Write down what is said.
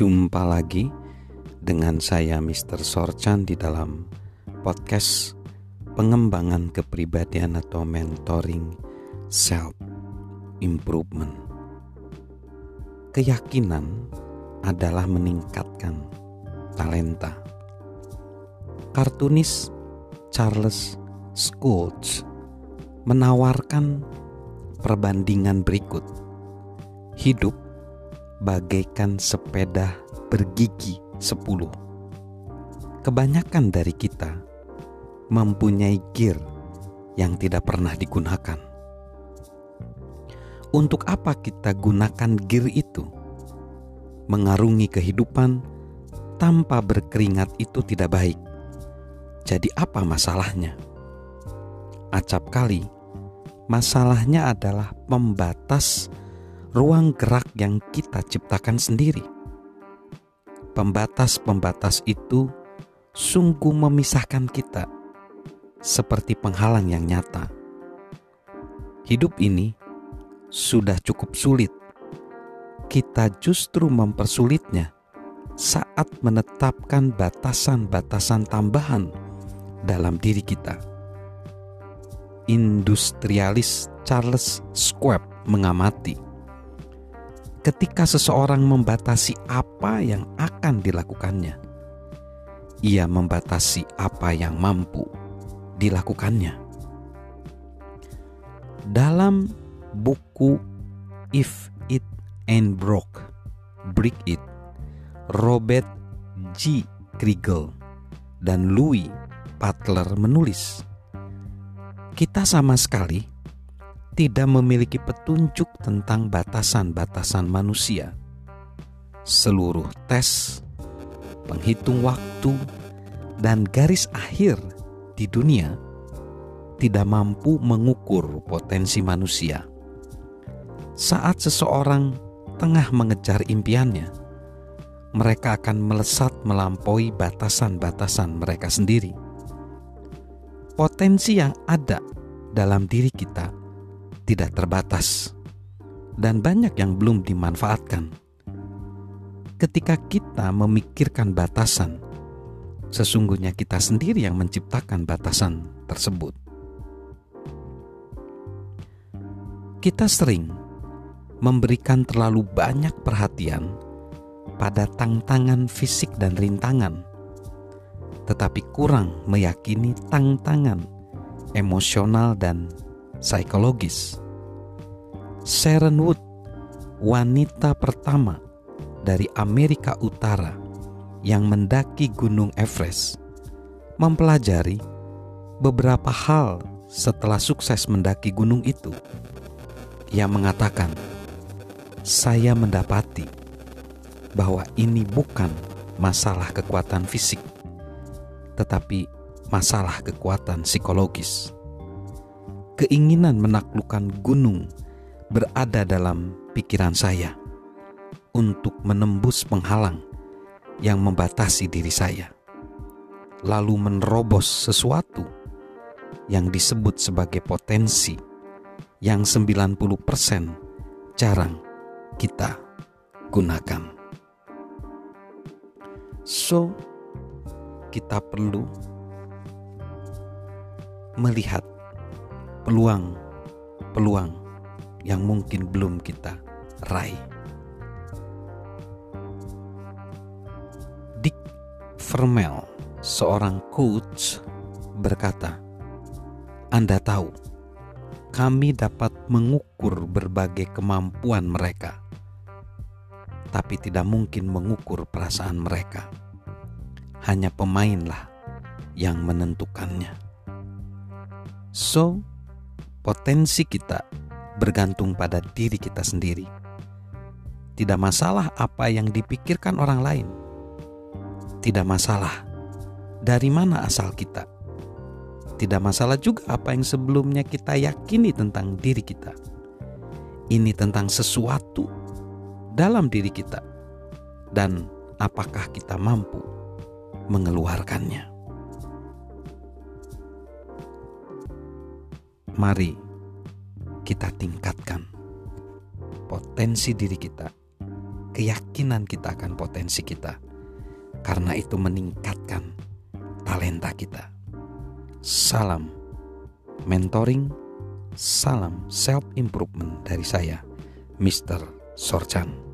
Jumpa lagi dengan saya Mr. Sorchan di dalam podcast pengembangan kepribadian atau mentoring self improvement. Keyakinan adalah meningkatkan talenta. Kartunis Charles Schultz menawarkan perbandingan berikut. Hidup bagaikan sepeda bergigi sepuluh. Kebanyakan dari kita mempunyai gear yang tidak pernah digunakan. Untuk apa kita gunakan gear itu? Mengarungi kehidupan tanpa berkeringat itu tidak baik. Jadi apa masalahnya? Acap kali, masalahnya adalah pembatas ruang gerak yang kita ciptakan sendiri. Pembatas-pembatas itu sungguh memisahkan kita, seperti penghalang yang nyata. Hidup ini sudah cukup sulit, kita justru mempersulitnya saat menetapkan batasan-batasan tambahan dalam diri kita. Industrialis Charles Schwab mengamati ketika seseorang membatasi apa yang akan dilakukannya, ia membatasi apa yang mampu dilakukannya. Dalam buku If It Ain't Broke, Break It, Robert G. Kriegel dan Louis Butler menulis, kita sama sekali tidak memiliki petunjuk tentang batasan-batasan manusia. Seluruh tes, penghitung waktu, dan garis akhir di dunia tidak mampu mengukur potensi manusia. Saat seseorang tengah mengejar impiannya, mereka akan melesat melampaui batasan-batasan mereka sendiri. Potensi yang ada dalam diri kita tidak terbatas dan banyak yang belum dimanfaatkan. Ketika kita memikirkan batasan, sesungguhnya kita sendiri yang menciptakan batasan tersebut. Kita sering memberikan terlalu banyak perhatian pada tantangan fisik dan rintangan, tetapi kurang meyakini tantangan emosional dan psikologis. Sharon Wood, wanita pertama dari Amerika Utara yang mendaki Gunung Everest, mempelajari beberapa hal setelah sukses mendaki gunung itu. Ia mengatakan, "Saya mendapati bahwa ini bukan masalah kekuatan fisik, tetapi masalah kekuatan psikologis." Keinginan menaklukkan gunung berada dalam pikiran saya untuk menembus penghalang yang membatasi diri saya, lalu menerobos sesuatu yang disebut sebagai potensi yang 90% jarang kita gunakan. So, kita perlu melihat peluang-peluang yang mungkin belum kita raih. Dick Vermel, seorang coach, berkata, "Anda tahu, kami dapat mengukur berbagai kemampuan mereka, tapi tidak mungkin mengukur perasaan mereka. Hanya pemainlah yang menentukannya." So, potensi kita bergantung pada diri kita sendiri. Tidak masalah apa yang dipikirkan orang lain. Tidak masalah dari mana asal kita. Tidak masalah juga apa yang sebelumnya kita yakini tentang diri kita. Ini tentang sesuatu dalam diri kita, dan apakah kita mampu mengeluarkannya. Mari kita tingkatkan potensi diri kita keyakinan kita akan potensi kita. Karena itu meningkatkan talenta kita. Salam mentoring, salam self improvement dari saya, Mr. Sorchan.